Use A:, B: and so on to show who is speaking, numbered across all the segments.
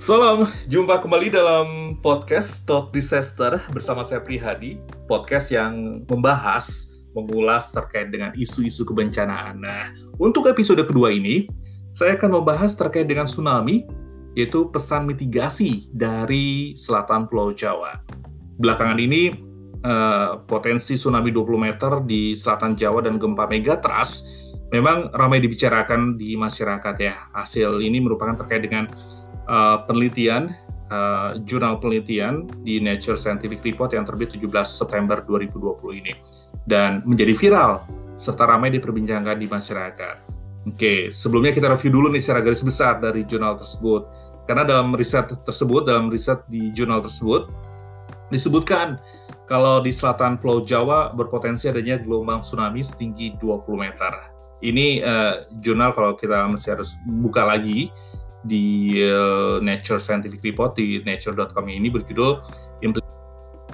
A: Salam, jumpa kembali dalam podcast Talk Disaster bersama saya Prihadi, podcast yang membahas, mengulas terkait dengan isu-isu kebencanaan. Nah, untuk episode kedua ini, saya akan membahas terkait dengan tsunami, yaitu pesan mitigasi dari selatan Pulau Jawa. Belakangan ini, eh, potensi tsunami 20 meter di selatan Jawa dan gempa megatrust memang ramai dibicarakan di masyarakat ya. Hasil ini merupakan terkait dengan uh, penelitian uh, jurnal penelitian di Nature Scientific Report yang terbit 17 September 2020 ini dan menjadi viral serta ramai diperbincangkan di masyarakat. Oke, sebelumnya kita review dulu nih secara garis besar dari jurnal tersebut. Karena dalam riset tersebut, dalam riset di jurnal tersebut, disebutkan kalau di selatan Pulau Jawa berpotensi adanya gelombang tsunami setinggi 20 meter. Ini uh, jurnal kalau kita masih harus buka lagi, di uh, Nature Scientific Report di nature.com ini berjudul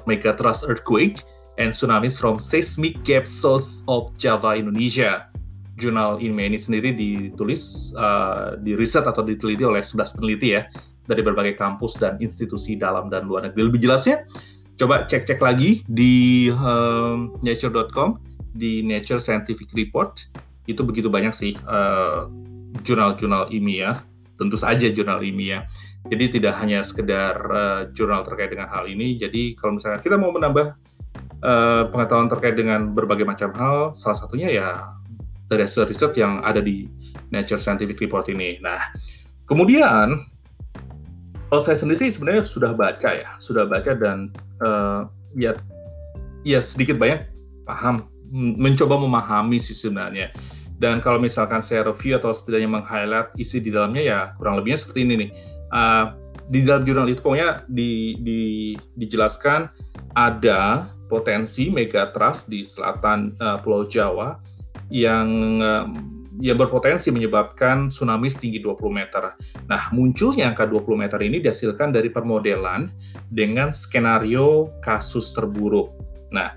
A: Megatrust Earthquake and Tsunamis from Seismic Gap South of Java, Indonesia. Jurnal ini, ini sendiri ditulis, uh, di riset atau diteliti oleh 11 peneliti ya, dari berbagai kampus dan institusi dalam dan luar negeri. Lebih jelasnya, coba cek-cek lagi di um, nature.com, di Nature Scientific Report, itu begitu banyak sih uh, jurnal-jurnal ilmiah tentu saja jurnal ilmiah. Jadi tidak hanya sekedar uh, jurnal terkait dengan hal ini. Jadi kalau misalnya kita mau menambah uh, pengetahuan terkait dengan berbagai macam hal, salah satunya ya dari hasil riset yang ada di Nature Scientific Report ini. Nah, kemudian kalau saya sendiri sebenarnya sudah baca ya, sudah baca dan uh, ya ya sedikit banyak paham, mencoba memahami sih sebenarnya dan kalau misalkan saya review atau setidaknya meng-highlight isi di dalamnya ya kurang lebihnya seperti ini nih. Uh, di dalam jurnal itu pokoknya di, di, dijelaskan ada potensi megatrust di selatan uh, Pulau Jawa yang uh, yang berpotensi menyebabkan tsunami setinggi 20 meter. Nah, munculnya angka 20 meter ini dihasilkan dari permodelan dengan skenario kasus terburuk. Nah,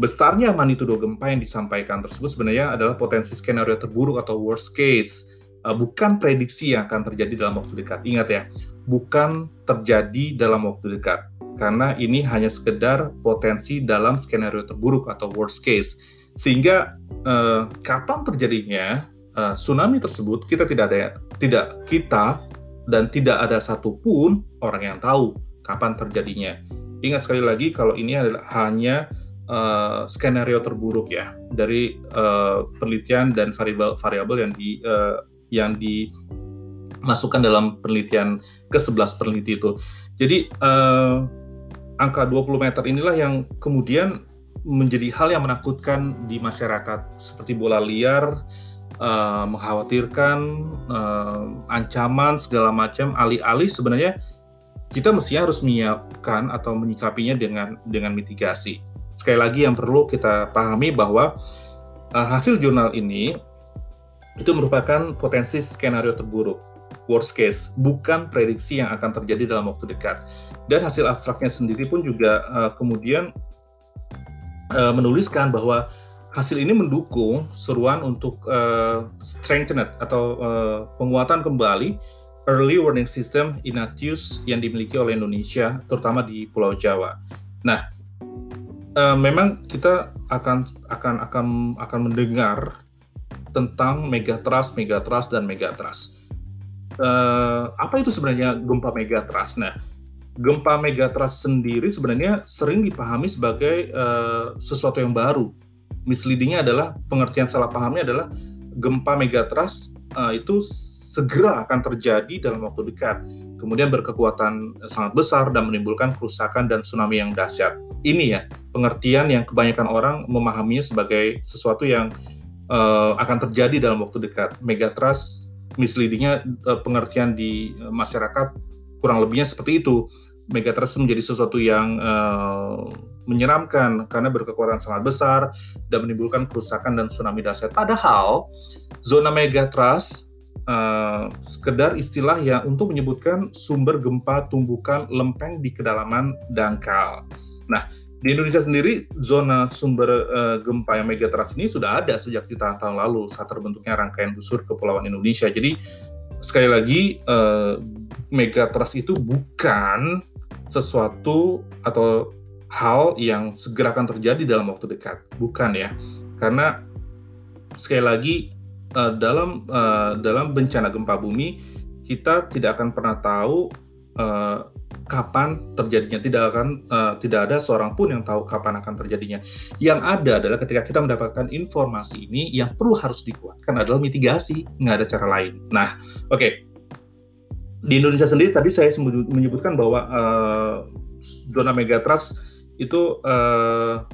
A: besarnya magnitudo gempa yang disampaikan tersebut sebenarnya adalah potensi skenario terburuk atau worst case, uh, bukan prediksi yang akan terjadi dalam waktu dekat. Ingat ya, bukan terjadi dalam waktu dekat, karena ini hanya sekedar potensi dalam skenario terburuk atau worst case. Sehingga uh, kapan terjadinya uh, tsunami tersebut kita tidak ada tidak kita dan tidak ada satupun orang yang tahu kapan terjadinya. Ingat sekali lagi kalau ini adalah hanya uh, skenario terburuk ya dari uh, penelitian dan variabel-variabel yang di uh, yang dimasukkan dalam penelitian ke-11 peneliti itu. Jadi uh, angka 20 meter inilah yang kemudian menjadi hal yang menakutkan di masyarakat seperti bola liar, uh, mengkhawatirkan, uh, ancaman segala macam alih-alih sebenarnya kita mestinya harus menyiapkan atau menyikapinya dengan dengan mitigasi sekali lagi yang perlu kita pahami bahwa uh, hasil jurnal ini itu merupakan potensi skenario terburuk, worst case, bukan prediksi yang akan terjadi dalam waktu dekat. Dan hasil abstraknya sendiri pun juga uh, kemudian uh, menuliskan bahwa hasil ini mendukung seruan untuk uh, strengthened atau uh, penguatan kembali early warning system Inatius yang dimiliki oleh Indonesia, terutama di Pulau Jawa. Nah, uh, memang kita akan akan akan akan mendengar tentang megatrust, megatrust dan megatrust. Uh, apa itu sebenarnya gempa megatrust? Nah, gempa megatrust sendiri sebenarnya sering dipahami sebagai uh, sesuatu yang baru. Misleadingnya adalah pengertian salah pahamnya adalah gempa megatrust uh, itu segera akan terjadi dalam waktu dekat, kemudian berkekuatan sangat besar dan menimbulkan kerusakan dan tsunami yang dahsyat. Ini ya pengertian yang kebanyakan orang memahaminya sebagai sesuatu yang uh, akan terjadi dalam waktu dekat. Megatrust misleadingnya uh, pengertian di masyarakat kurang lebihnya seperti itu. Megatrust menjadi sesuatu yang uh, menyeramkan karena berkekuatan sangat besar dan menimbulkan kerusakan dan tsunami dahsyat. Padahal zona megatrust uh, sekedar istilah yang untuk menyebutkan sumber gempa tumbukan lempeng di kedalaman dangkal. Nah, di Indonesia sendiri zona sumber uh, gempa yang megatrust ini sudah ada sejak jutaan tahun lalu saat terbentuknya rangkaian busur kepulauan Indonesia. Jadi sekali lagi uh, megatrust itu bukan sesuatu atau hal yang segera akan terjadi dalam waktu dekat, bukan ya? Karena sekali lagi uh, dalam uh, dalam bencana gempa bumi kita tidak akan pernah tahu uh, kapan terjadinya. Tidak akan uh, tidak ada seorang pun yang tahu kapan akan terjadinya. Yang ada adalah ketika kita mendapatkan informasi ini yang perlu harus dikuatkan adalah mitigasi nggak ada cara lain. Nah oke. Okay. di Indonesia sendiri tadi saya menyebutkan bahwa uh, zona megatrust itu uh,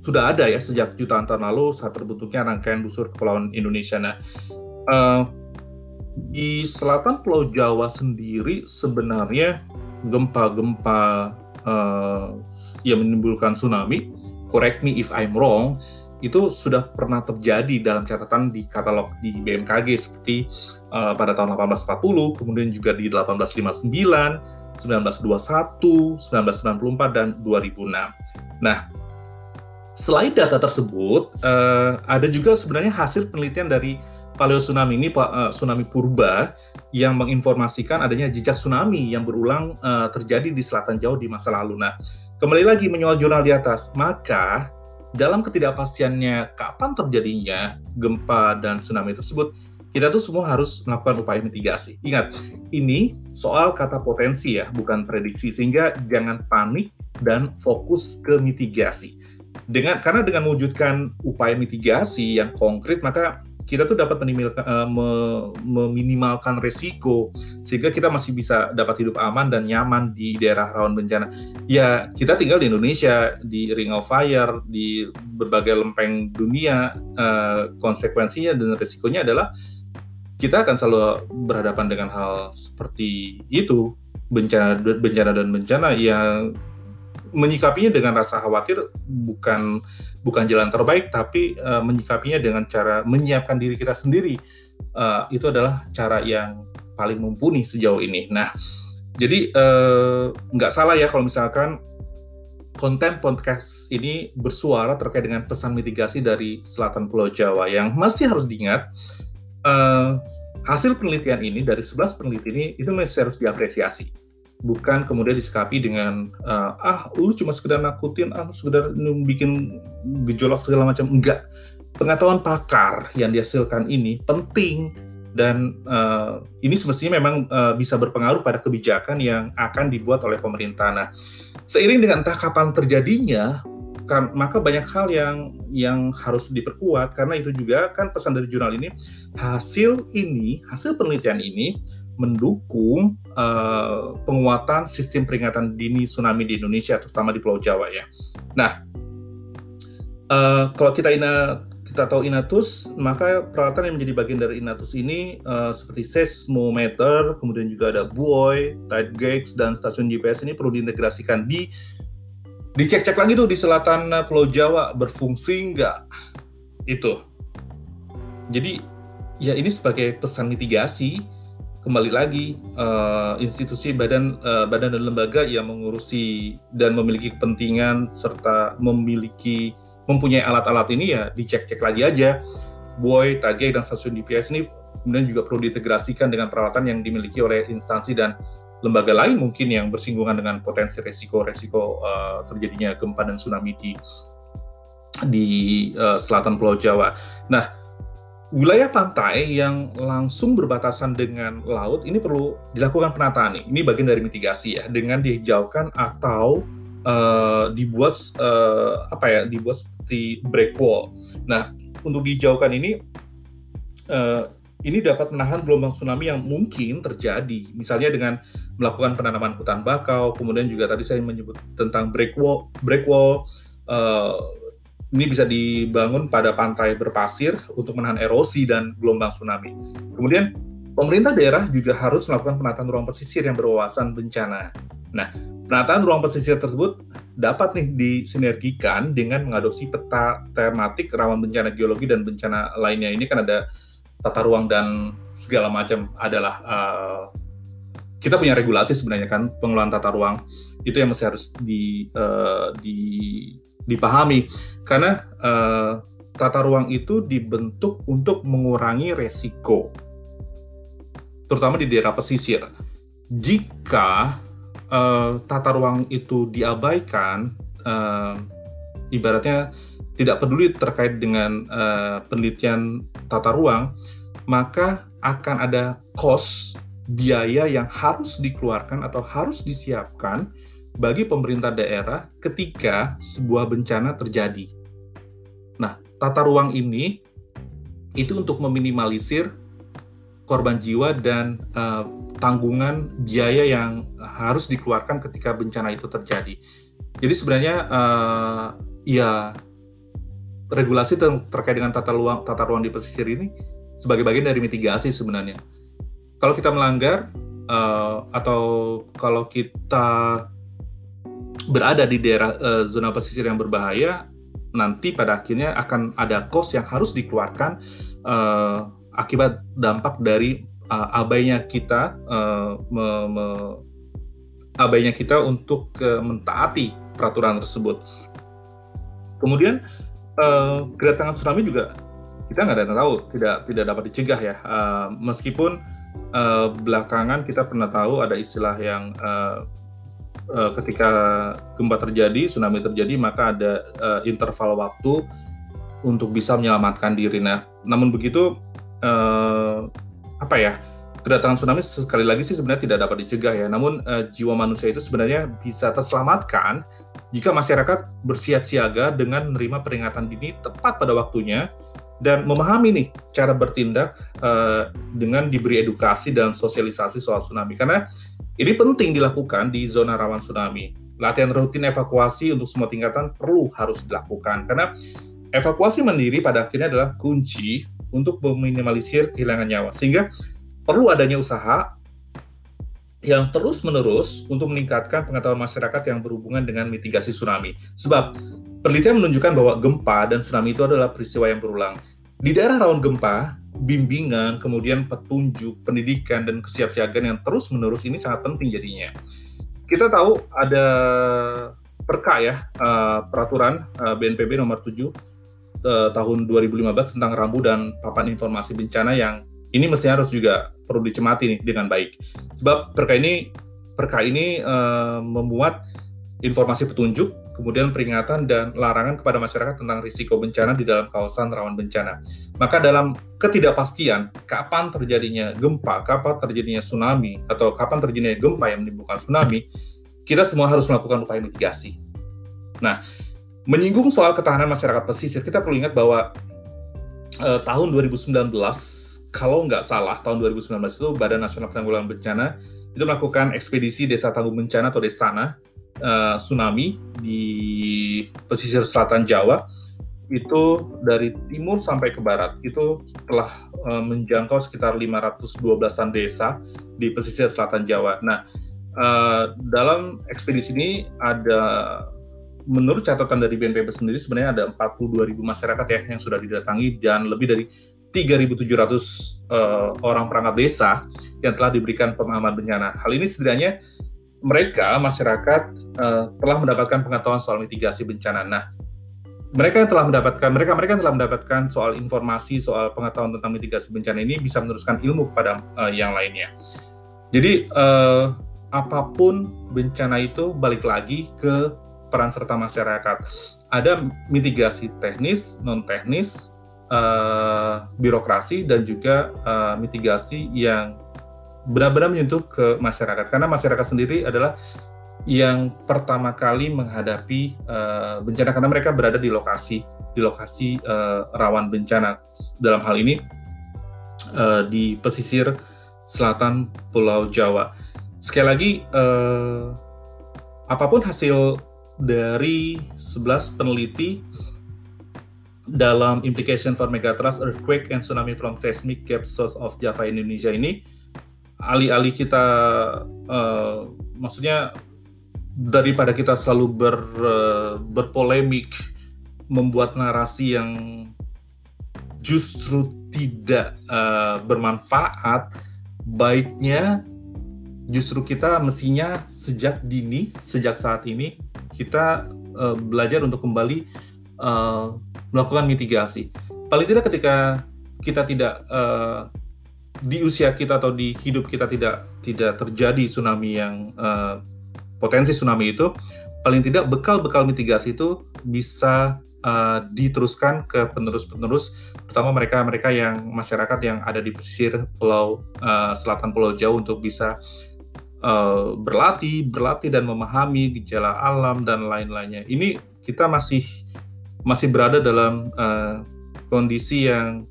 A: sudah ada ya sejak jutaan tahun lalu saat terbentuknya rangkaian busur kepulauan Indonesia nah uh, di selatan Pulau Jawa sendiri sebenarnya gempa-gempa uh, yang menimbulkan tsunami, correct me if I'm wrong, itu sudah pernah terjadi dalam catatan di katalog di BMKG seperti uh, pada tahun 1840, kemudian juga di 1859, 1921, 1994 dan 2006. Nah, selain data tersebut, uh, ada juga sebenarnya hasil penelitian dari paleo tsunami ini uh, tsunami purba yang menginformasikan adanya jejak tsunami yang berulang uh, terjadi di selatan Jawa di masa lalu. Nah, kembali lagi menyoal jurnal di atas, maka dalam ketidakpastiannya kapan terjadinya gempa dan tsunami tersebut, kita tuh semua harus melakukan upaya mitigasi. Ingat, ini soal kata potensi ya, bukan prediksi. Sehingga jangan panik dan fokus ke mitigasi. Dengan karena dengan mewujudkan upaya mitigasi yang konkret, maka kita tuh dapat uh, meminimalkan resiko sehingga kita masih bisa dapat hidup aman dan nyaman di daerah rawan bencana. Ya, kita tinggal di Indonesia, di Ring of Fire, di berbagai lempeng dunia, uh, konsekuensinya dan resikonya adalah kita akan selalu berhadapan dengan hal seperti itu, bencana bencana dan bencana yang menyikapinya dengan rasa khawatir bukan bukan jalan terbaik, tapi uh, menyikapinya dengan cara menyiapkan diri kita sendiri. Uh, itu adalah cara yang paling mumpuni sejauh ini. Nah, jadi uh, nggak salah ya kalau misalkan konten podcast ini bersuara terkait dengan pesan mitigasi dari selatan Pulau Jawa yang masih harus diingat. Uh, hasil penelitian ini dari 11 peneliti ini itu masih harus diapresiasi bukan kemudian disikapi dengan uh, ah lu cuma sekedar nakutin ah sekedar bikin gejolak segala macam. Enggak. Pengetahuan pakar yang dihasilkan ini penting dan uh, ini semestinya memang uh, bisa berpengaruh pada kebijakan yang akan dibuat oleh pemerintah. Nah, seiring dengan entah kapan terjadinya, kan, maka banyak hal yang yang harus diperkuat. Karena itu juga kan pesan dari jurnal ini hasil ini hasil penelitian ini mendukung uh, penguatan sistem peringatan dini tsunami di Indonesia, terutama di Pulau Jawa ya. Nah, uh, kalau kita ina kita tahu Inatus, maka peralatan yang menjadi bagian dari Inatus ini uh, seperti seismometer, kemudian juga ada buoy, tide gauge, dan stasiun GPS ini perlu diintegrasikan di dicek-cek lagi tuh di selatan Pulau Jawa berfungsi nggak itu. Jadi ya ini sebagai pesan mitigasi kembali lagi uh, institusi badan uh, badan dan lembaga yang mengurusi dan memiliki kepentingan serta memiliki mempunyai alat-alat ini ya dicek-cek lagi aja. Boy, Tage dan stasiun DPS ini kemudian juga perlu diintegrasikan dengan peralatan yang dimiliki oleh instansi dan lembaga lain mungkin yang bersinggungan dengan potensi resiko-resiko uh, terjadinya gempa dan tsunami di di uh, selatan Pulau Jawa. Nah, wilayah pantai yang langsung berbatasan dengan laut ini perlu dilakukan penataan nih. Ini bagian dari mitigasi ya dengan dihijaukan atau uh, dibuat uh, apa ya dibuat seperti break wall. Nah untuk dihijaukan ini uh, ini dapat menahan gelombang tsunami yang mungkin terjadi. Misalnya dengan melakukan penanaman hutan bakau, kemudian juga tadi saya menyebut tentang break wall, break wall uh, ini bisa dibangun pada pantai berpasir untuk menahan erosi dan gelombang tsunami. Kemudian pemerintah daerah juga harus melakukan penataan ruang pesisir yang berwawasan bencana. Nah, penataan ruang pesisir tersebut dapat nih disinergikan dengan mengadopsi peta tematik rawan bencana geologi dan bencana lainnya. Ini kan ada tata ruang dan segala macam adalah uh, kita punya regulasi sebenarnya kan pengelolaan tata ruang itu yang masih harus di uh, di dipahami karena uh, tata ruang itu dibentuk untuk mengurangi resiko. terutama di daerah pesisir. Jika uh, tata ruang itu diabaikan, uh, ibaratnya tidak peduli terkait dengan uh, penelitian tata ruang, maka akan ada cost biaya yang harus dikeluarkan atau harus disiapkan bagi pemerintah daerah ketika sebuah bencana terjadi. Nah, tata ruang ini itu untuk meminimalisir korban jiwa dan uh, tanggungan biaya yang harus dikeluarkan ketika bencana itu terjadi. Jadi sebenarnya uh, ya regulasi ter terkait dengan tata ruang tata ruang di pesisir ini sebagai bagian dari mitigasi sebenarnya. Kalau kita melanggar uh, atau kalau kita berada di daerah uh, zona pesisir yang berbahaya, nanti pada akhirnya akan ada cost yang harus dikeluarkan uh, akibat dampak dari uh, abainya kita uh, me, me, abainya kita untuk uh, mentaati peraturan tersebut. Kemudian uh, kedatangan tsunami juga kita nggak ada tahu, tidak tidak dapat dicegah ya. Uh, meskipun uh, belakangan kita pernah tahu ada istilah yang uh, uh, ketika gempa terjadi, tsunami terjadi, maka ada uh, interval waktu untuk bisa menyelamatkan diri. Nah, namun begitu uh, apa ya kedatangan tsunami sekali lagi sih sebenarnya tidak dapat dicegah ya. Namun uh, jiwa manusia itu sebenarnya bisa terselamatkan jika masyarakat bersiap siaga dengan menerima peringatan dini tepat pada waktunya dan memahami nih cara bertindak uh, dengan diberi edukasi dan sosialisasi soal tsunami karena ini penting dilakukan di zona rawan tsunami. Latihan rutin evakuasi untuk semua tingkatan perlu harus dilakukan karena evakuasi mandiri pada akhirnya adalah kunci untuk meminimalisir kehilangan nyawa. Sehingga perlu adanya usaha yang terus-menerus untuk meningkatkan pengetahuan masyarakat yang berhubungan dengan mitigasi tsunami. Sebab penelitian menunjukkan bahwa gempa dan tsunami itu adalah peristiwa yang berulang. Di daerah rawan gempa, bimbingan, kemudian petunjuk, pendidikan, dan kesiapsiagaan yang terus-menerus ini sangat penting jadinya. Kita tahu ada perka ya, uh, peraturan BNPB nomor 7 uh, tahun 2015 tentang rambu dan papan informasi bencana yang ini mestinya harus juga perlu dicemati nih dengan baik. Sebab perka ini perka ini uh, informasi petunjuk, kemudian peringatan dan larangan kepada masyarakat tentang risiko bencana di dalam kawasan rawan bencana. Maka dalam ketidakpastian kapan terjadinya gempa, kapan terjadinya tsunami, atau kapan terjadinya gempa yang menimbulkan tsunami, kita semua harus melakukan upaya mitigasi. Nah, menyinggung soal ketahanan masyarakat pesisir, kita perlu ingat bahwa eh, tahun 2019, kalau nggak salah, tahun 2019 itu Badan Nasional Penanggulangan Bencana itu melakukan ekspedisi Desa Tangguh Bencana atau Destana uh, tsunami di pesisir selatan Jawa itu dari timur sampai ke barat itu telah uh, menjangkau sekitar 512an desa di pesisir selatan Jawa. Nah, uh, dalam ekspedisi ini ada menurut catatan dari BNPB sendiri sebenarnya ada 42 ribu masyarakat ya yang sudah didatangi dan lebih dari 3.700 uh, orang perangkat desa yang telah diberikan pemahaman bencana. Hal ini setidaknya mereka masyarakat uh, telah mendapatkan pengetahuan soal mitigasi bencana. Nah, mereka yang telah mendapatkan mereka mereka yang telah mendapatkan soal informasi soal pengetahuan tentang mitigasi bencana ini bisa meneruskan ilmu kepada uh, yang lainnya. Jadi uh, apa pun bencana itu balik lagi ke peran serta masyarakat. Ada mitigasi teknis, non teknis, uh, birokrasi dan juga uh, mitigasi yang benar-benar menyentuh ke masyarakat. Karena masyarakat sendiri adalah yang pertama kali menghadapi uh, bencana. Karena mereka berada di lokasi di lokasi uh, rawan bencana. Dalam hal ini uh, di pesisir selatan Pulau Jawa. Sekali lagi uh, apa pun hasil dari 11 peneliti dalam Implication for Megatrust, Earthquake, and Tsunami from Seismic Gap Source of Java Indonesia ini, alih-alih kita, uh, maksudnya daripada kita selalu ber, uh, berpolemik, membuat narasi yang justru tidak uh, bermanfaat, baiknya justru kita mestinya sejak dini, sejak saat ini, kita uh, belajar untuk kembali uh, melakukan mitigasi. Paling tidak ketika kita tidak uh, di usia kita atau di hidup kita tidak tidak terjadi tsunami yang uh, potensi tsunami itu paling tidak bekal-bekal mitigasi itu bisa uh, diteruskan ke penerus-penerus terutama mereka-mereka yang masyarakat yang ada di pesisir pulau uh, selatan Pulau Jawa untuk bisa uh, berlatih, berlatih dan memahami gejala alam dan lain-lainnya. Ini kita masih masih berada dalam uh, kondisi yang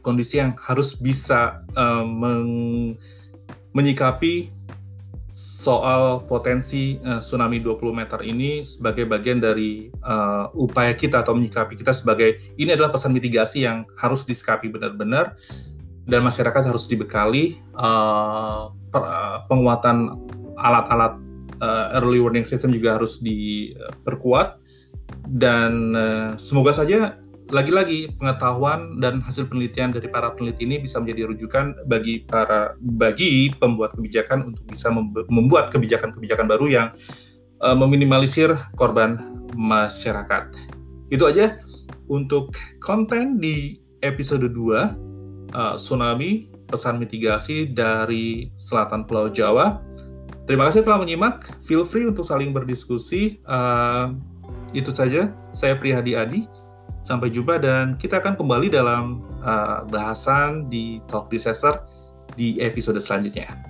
A: kondisi yang harus bisa uh, meng, menyikapi soal potensi uh, tsunami 20 meter ini sebagai bagian dari uh, upaya kita atau menyikapi kita sebagai ini adalah pesan mitigasi yang harus disikapi benar-benar dan masyarakat harus dibekali uh, per, uh, penguatan alat-alat uh, early warning system juga harus diperkuat dan uh, semoga saja lagi-lagi pengetahuan dan hasil penelitian dari para peneliti ini bisa menjadi rujukan bagi para bagi pembuat kebijakan untuk bisa membuat kebijakan-kebijakan baru yang uh, meminimalisir korban masyarakat. Itu aja untuk konten di episode 2 uh, eh, tsunami pesan mitigasi dari selatan Pulau Jawa. Terima kasih telah menyimak. Feel free untuk saling berdiskusi. Uh, itu saja. Saya Prihadi Adi. Sampai jumpa dan kita akan kembali dalam uh, bahasan di Talk Disaster di episode selanjutnya.